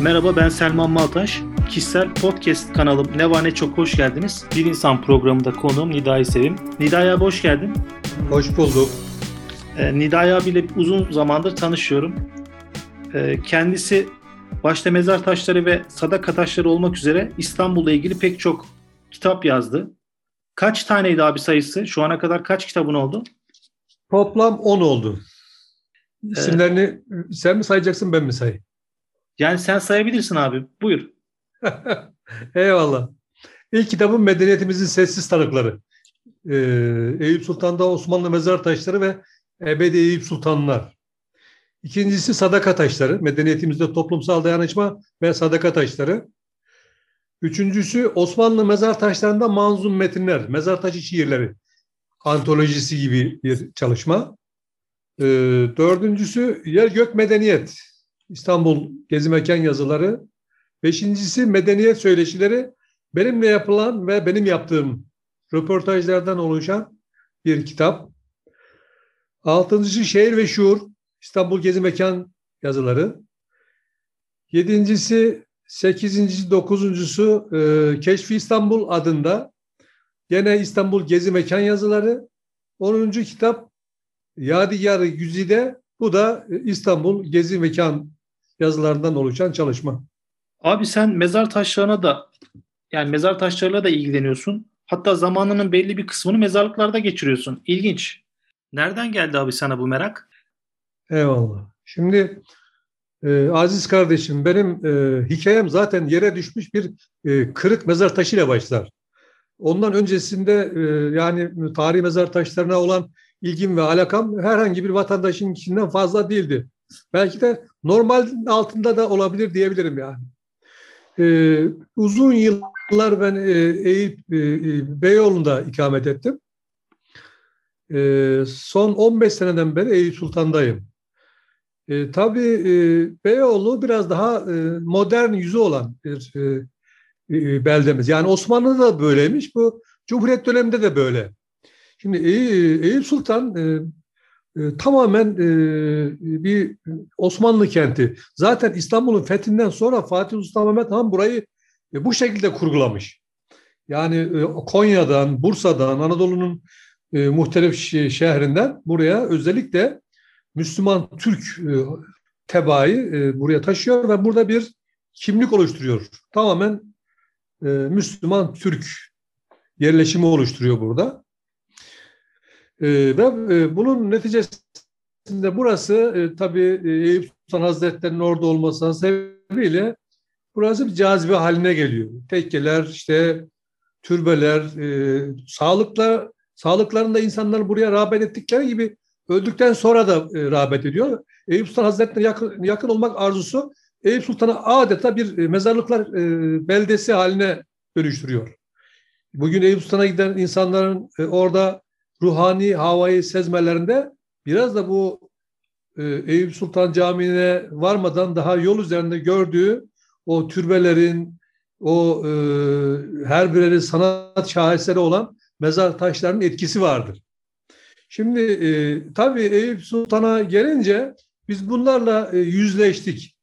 Merhaba ben Selman Maltaş. Kişisel podcast kanalım Ne Var Ne Çok hoş geldiniz. Bir İnsan programında konuğum Nida'yı Sevim. Nida'ya hoş geldin. Hoş bulduk. Ee, Nida'ya abiyle uzun zamandır tanışıyorum. Ee, kendisi başta mezar taşları ve sadaka taşları olmak üzere İstanbul'la ilgili pek çok kitap yazdı. Kaç taneydi abi sayısı? Şu ana kadar kaç kitabın oldu? Toplam 10 oldu. İsimlerini ee, sen mi sayacaksın ben mi sayayım? Yani sen sayabilirsin abi. Buyur. Eyvallah. İlk kitabım Medeniyetimizin Sessiz Tanıkları. Ee, Eyüp Sultan'da Osmanlı Mezar Taşları ve Ebedi Eyüp Sultanlar. İkincisi Sadaka Taşları. Medeniyetimizde toplumsal dayanışma ve sadaka taşları. Üçüncüsü Osmanlı mezar taşlarında manzum metinler, mezar taşı şiirleri antolojisi gibi bir çalışma. Ee, dördüncüsü Yer Gök Medeniyet, İstanbul Gezi Mekan yazıları. Beşincisi Medeniyet Söyleşileri, benimle yapılan ve benim yaptığım röportajlardan oluşan bir kitap. Altıncısı Şehir ve Şuur, İstanbul Gezi Mekan yazıları. Yedincisi, sekizincisi, dokuzuncusu e, Keşfi İstanbul adında gene İstanbul Gezi Mekan yazıları. Onuncu kitap Yadigar Güzide, bu da İstanbul Gezi Mekan yazılarından oluşan çalışma. Abi sen mezar taşlarına da yani mezar taşlarıyla da ilgileniyorsun. Hatta zamanının belli bir kısmını mezarlıklarda geçiriyorsun. İlginç. Nereden geldi abi sana bu merak? Eyvallah. Şimdi e, aziz kardeşim benim e, hikayem zaten yere düşmüş bir e, kırık mezar taşıyla başlar. Ondan öncesinde e, yani tarihi mezar taşlarına olan ilgim ve alakam herhangi bir vatandaşın içinden fazla değildi. Belki de normal altında da olabilir diyebilirim yani. Ee, uzun yıllar ben e, Eyüp e, e, Beyoğlu'nda ikamet ettim. E, son 15 seneden beri Eyüp Sultan'dayım. E, tabii e, Beyoğlu biraz daha e, modern yüzü olan bir e, e, beldemiz. Yani Osmanlı'da da böyleymiş, bu Cumhuriyet döneminde de böyle. Şimdi Eyüp Sultan e, e, tamamen e, bir Osmanlı kenti. Zaten İstanbul'un fethinden sonra Fatih Sultan Mehmet Han burayı e, bu şekilde kurgulamış. Yani e, Konya'dan, Bursa'dan, Anadolu'nun muhtelif şehrinden buraya özellikle Müslüman Türk tebaayı buraya taşıyor ve burada bir kimlik oluşturuyor. Tamamen Müslüman Türk yerleşimi oluşturuyor burada. E, ve e, bunun neticesinde burası e, tabii e, Eyüp Sultan Hazretleri'nin orada olması sebebiyle burası bir cazibe haline geliyor. Tekkeler, işte türbeler, e, sağlıkla sağlıklarında insanlar buraya rağbet ettikleri gibi öldükten sonra da rağbet ediyor. Eyüp Sultan Hazretleri'ne yakın, yakın olmak arzusu Eyüp Sultan'a adeta bir mezarlıklar beldesi haline dönüştürüyor. Bugün Eyüp Sultan'a giden insanların e, orada ruhani havayı sezmelerinde biraz da bu e, Eyüp Sultan Camii'ne varmadan daha yol üzerinde gördüğü o türbelerin, o e, her bireri sanat şaheseri olan mezar taşlarının etkisi vardır. Şimdi e, tabii Eyüp Sultan'a gelince biz bunlarla e, yüzleştik.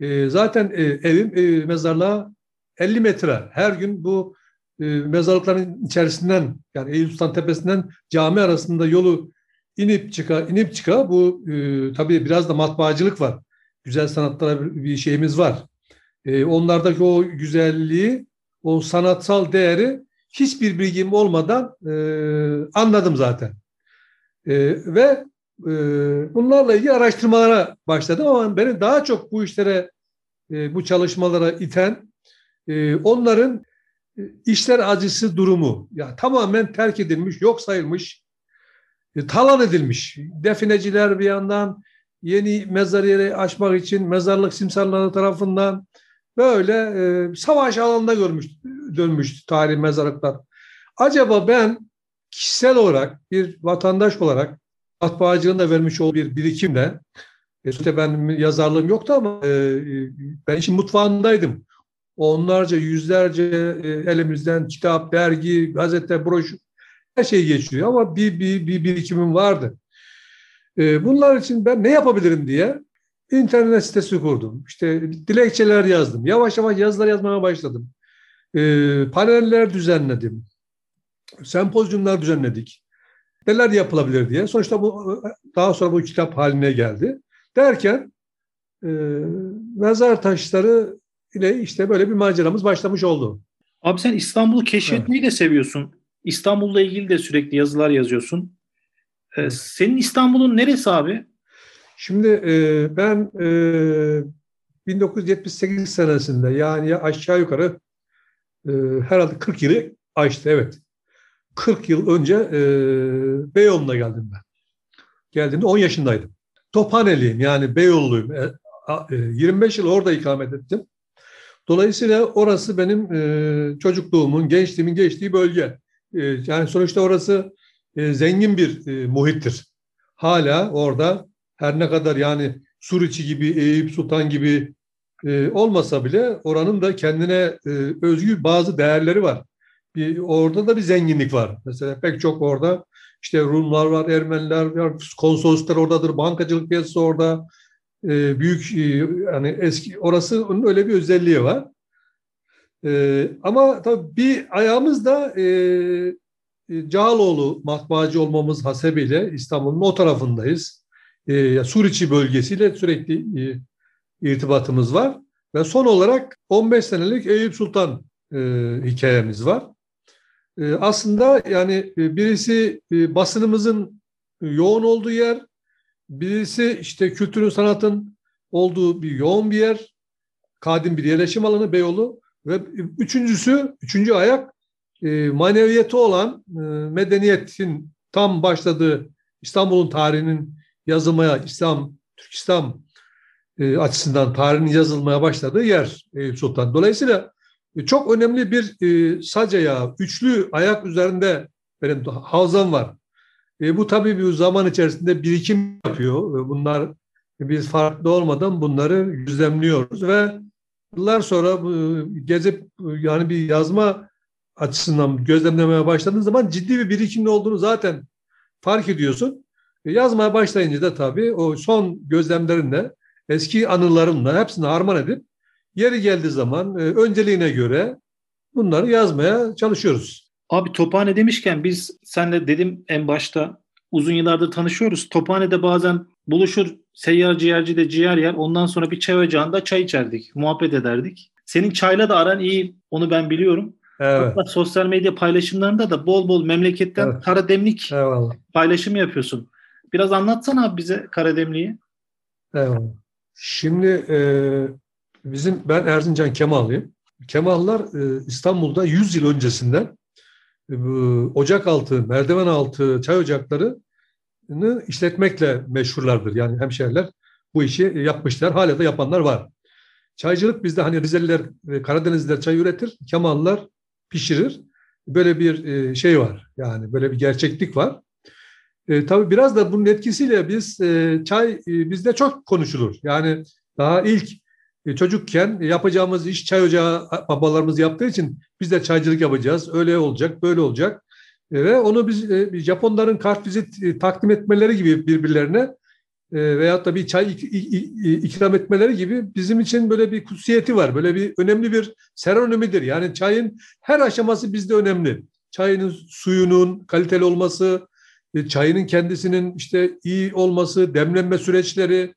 E, zaten e, evim e, mezarlığa 50 metre. Her gün bu e, mezarlıkların içerisinden yani Eyüp Sultan Tepesi'nden cami arasında yolu inip çıka inip çıka bu e, tabii biraz da matbaacılık var. Güzel sanatlara bir şeyimiz var. E, onlardaki o güzelliği, o sanatsal değeri hiçbir bilgim olmadan e, anladım zaten. E, ve e, bunlarla ilgili araştırmalara başladım ama beni daha çok bu işlere, e, bu çalışmalara iten e, onların işler acısı durumu yani tamamen terk edilmiş, yok sayılmış, e, talan edilmiş. Defineciler bir yandan yeni mezar yeri açmak için mezarlık simsarları tarafından böyle e, savaş alanında görmüş, dönmüş tarih mezarlıklar. Acaba ben kişisel olarak bir vatandaş olarak matbaacılığın vermiş olduğu bir birikimle işte ben yazarlığım yoktu ama e, ben işin mutfağındaydım onlarca, yüzlerce e, elimizden kitap, dergi, gazete, broşür her şey geçiyor ama bir, bir, bir birikimim vardı. E, bunlar için ben ne yapabilirim diye internet sitesi kurdum. İşte dilekçeler yazdım. Yavaş yavaş yazılar yazmaya başladım. E, paneller düzenledim. Sempozyumlar düzenledik. Neler yapılabilir diye. Sonuçta bu daha sonra bu kitap haline geldi. Derken e, mezar taşları ile işte böyle bir maceramız başlamış oldu. Abi sen İstanbul'u keşfetmeyi evet. de seviyorsun. İstanbul'la ilgili de sürekli yazılar yazıyorsun. Ee, senin İstanbul'un neresi abi? Şimdi e, ben e, 1978 senesinde yani aşağı yukarı e, herhalde 40 yılı aştı evet. 40 yıl önce e, Beyoğlu'na geldim ben. Geldiğimde 10 yaşındaydım. Tophaneliyim yani Beyoğlu'luyum. E, e, 25 yıl orada ikamet ettim. Dolayısıyla orası benim e, çocukluğumun, gençliğimin geçtiği bölge. E, yani sonuçta orası e, zengin bir e, muhittir. Hala orada her ne kadar yani Suriçi gibi, Eyüp Sultan gibi e, olmasa bile oranın da kendine e, özgü bazı değerleri var. Bir, orada da bir zenginlik var. Mesela pek çok orada işte Rumlar var, Ermeniler var, konsoloslar oradadır, bankacılık piyasası orada, e, büyük e, yani eski orası onun öyle bir özelliği var. E, ama tabii bir ayağımız da e, e, Cağaloğlu matbaacı olmamız hasebiyle İstanbul'un o tarafındayız. E, Suriçi bölgesiyle sürekli e, irtibatımız var. Ve son olarak 15 senelik Eyüp Sultan e, hikayemiz var. E, aslında yani e, birisi e, basınımızın yoğun olduğu yer, birisi işte kültürün sanatın olduğu bir yoğun bir yer, kadim bir yerleşim alanı Beyoğlu ve üçüncüsü, üçüncü ayak e, maneviyeti olan e, medeniyetin tam başladığı İstanbul'un tarihinin yazılmaya, İslam, Türk İslam e, açısından tarihinin yazılmaya başladığı yer Eyüp Sultan. Dolayısıyla e, çok önemli bir e, sac ayağı, üçlü ayak üzerinde benim havzam var. E, bu tabii bir zaman içerisinde birikim yapıyor. Bunlar biz farklı olmadan bunları gözlemliyoruz ve yıllar sonra gezip yani bir yazma açısından gözlemlemeye başladığın zaman ciddi bir birikimin olduğunu zaten fark ediyorsun. E, yazmaya başlayınca da tabii o son gözlemlerinle, eski anılarınla hepsini harman edip yeri geldiği zaman e, önceliğine göre bunları yazmaya çalışıyoruz. Abi Tophane demişken biz senle dedim en başta uzun yıllardır tanışıyoruz. Tophane'de bazen buluşur seyyar ciğerci de ciğer yer. Ondan sonra bir çay ocağında çay içerdik, muhabbet ederdik. Senin çayla da aran iyi, onu ben biliyorum. Evet. Hatta sosyal medya paylaşımlarında da bol bol memleketten evet. kara demlik Eyvallah. paylaşımı yapıyorsun. Biraz anlatsana abi bize kara demliği. Eyvallah. Şimdi e, bizim ben Erzincan Kemal'lıyım. Kemallar e, İstanbul'da 100 yıl öncesinden ocak altı, merdiven altı çay ocaklarını işletmekle meşhurlardır. Yani hemşehriler bu işi yapmışlar. Hala da yapanlar var. Çaycılık bizde hani Rizeliler, Karadenizliler çay üretir. Kemallar pişirir. Böyle bir e, şey var. Yani böyle bir gerçeklik var. E, tabii biraz da bunun etkisiyle biz e, çay e, bizde çok konuşulur. Yani daha ilk e, çocukken yapacağımız iş çay ocağı babalarımız yaptığı için biz de çaycılık yapacağız. Öyle olacak, böyle olacak. E, ve onu biz e, Japonların kartvizit e, takdim etmeleri gibi birbirlerine e, veyahut da bir çay ikram etmeleri gibi bizim için böyle bir kutsiyeti var. Böyle bir önemli bir serenimidir. Yani çayın her aşaması bizde önemli. Çayın suyunun kaliteli olması, e, çayının kendisinin işte iyi olması, demlenme süreçleri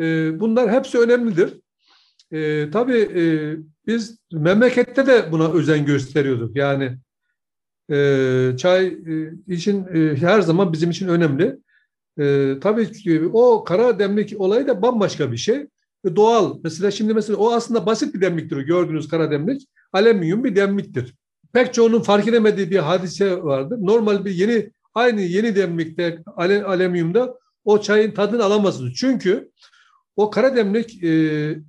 e, bunlar hepsi önemlidir. E, tabii e, biz memlekette de buna özen gösteriyorduk. Yani e, çay e, için e, her zaman bizim için önemli. E, tabii o kara demlik olayı da bambaşka bir şey. E, doğal. Mesela şimdi mesela o aslında basit bir demliktir. Gördüğünüz kara demlik. Alüminyum bir demliktir. Pek çoğunun fark edemediği bir hadise vardır. Normal bir yeni aynı yeni demlikte alüminyumda o çayın tadını alamazsınız. Çünkü o kara demlik e,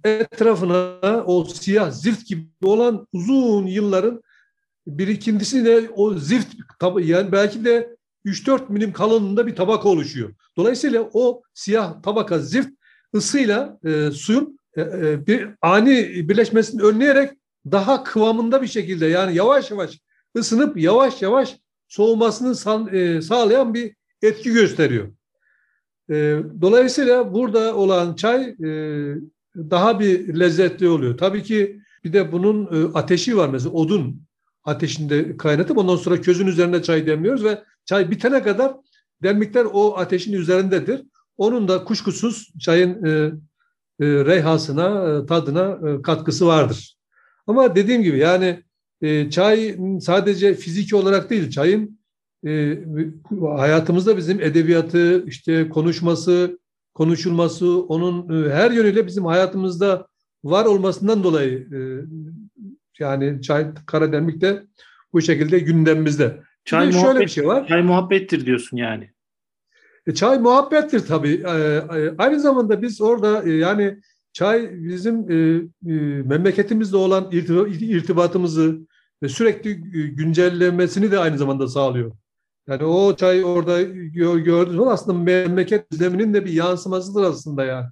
etrafına o siyah zift gibi olan uzun yılların birikintisi de o zift yani belki de 3-4 milim kalınlığında bir tabaka oluşuyor. Dolayısıyla o siyah tabaka zift ısıyla e, suyun e, e, bir ani birleşmesini önleyerek daha kıvamında bir şekilde yani yavaş yavaş ısınıp yavaş yavaş soğumasını e, sağlayan bir etki gösteriyor. E, dolayısıyla burada olan çay e, daha bir lezzetli oluyor. Tabii ki bir de bunun e, ateşi var mesela odun ateşinde kaynatıp ondan sonra közün üzerine çay demliyoruz ve çay bitene kadar demlikler o ateşin üzerindedir. Onun da kuşkusuz çayın e, e, reyhasına, tadına katkısı vardır. Ama dediğim gibi yani çay sadece fiziki olarak değil, çayın e, hayatımızda bizim edebiyatı, işte konuşması, konuşulması, onun e, her yönüyle bizim hayatımızda var olmasından dolayı e, yani çay Karademlik de bu şekilde gündemimizde. Çay Şimdi muhabbet, şöyle bir şey var. Çay muhabbettir diyorsun yani. E, çay muhabbettir tabii. E, e, aynı zamanda biz orada e, yani çay bizim e, e, memleketimizle olan irtibatımızı ve sürekli güncellemesini de aynı zamanda sağlıyor. Yani o çay orada gördüğünüz aslında memleket zeminin de bir yansımasıdır aslında yani.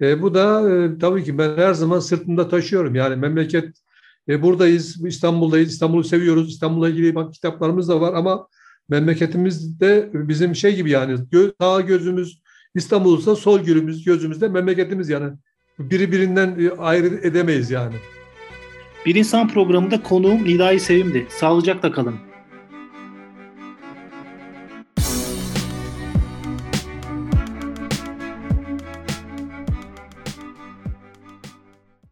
E, bu da e, tabii ki ben her zaman sırtımda taşıyorum. Yani memleket e, buradayız, İstanbul'dayız, İstanbul'u seviyoruz. İstanbul'la ilgili bak, kitaplarımız da var ama memleketimizde bizim şey gibi yani sağ gözümüz İstanbul'sa sol gözümüz gözümüzde memleketimiz yani. Biri birinden e, ayrı edemeyiz yani. Bir insan programında konuğum Nidai Sevim'di. Sağlıcakla kalın.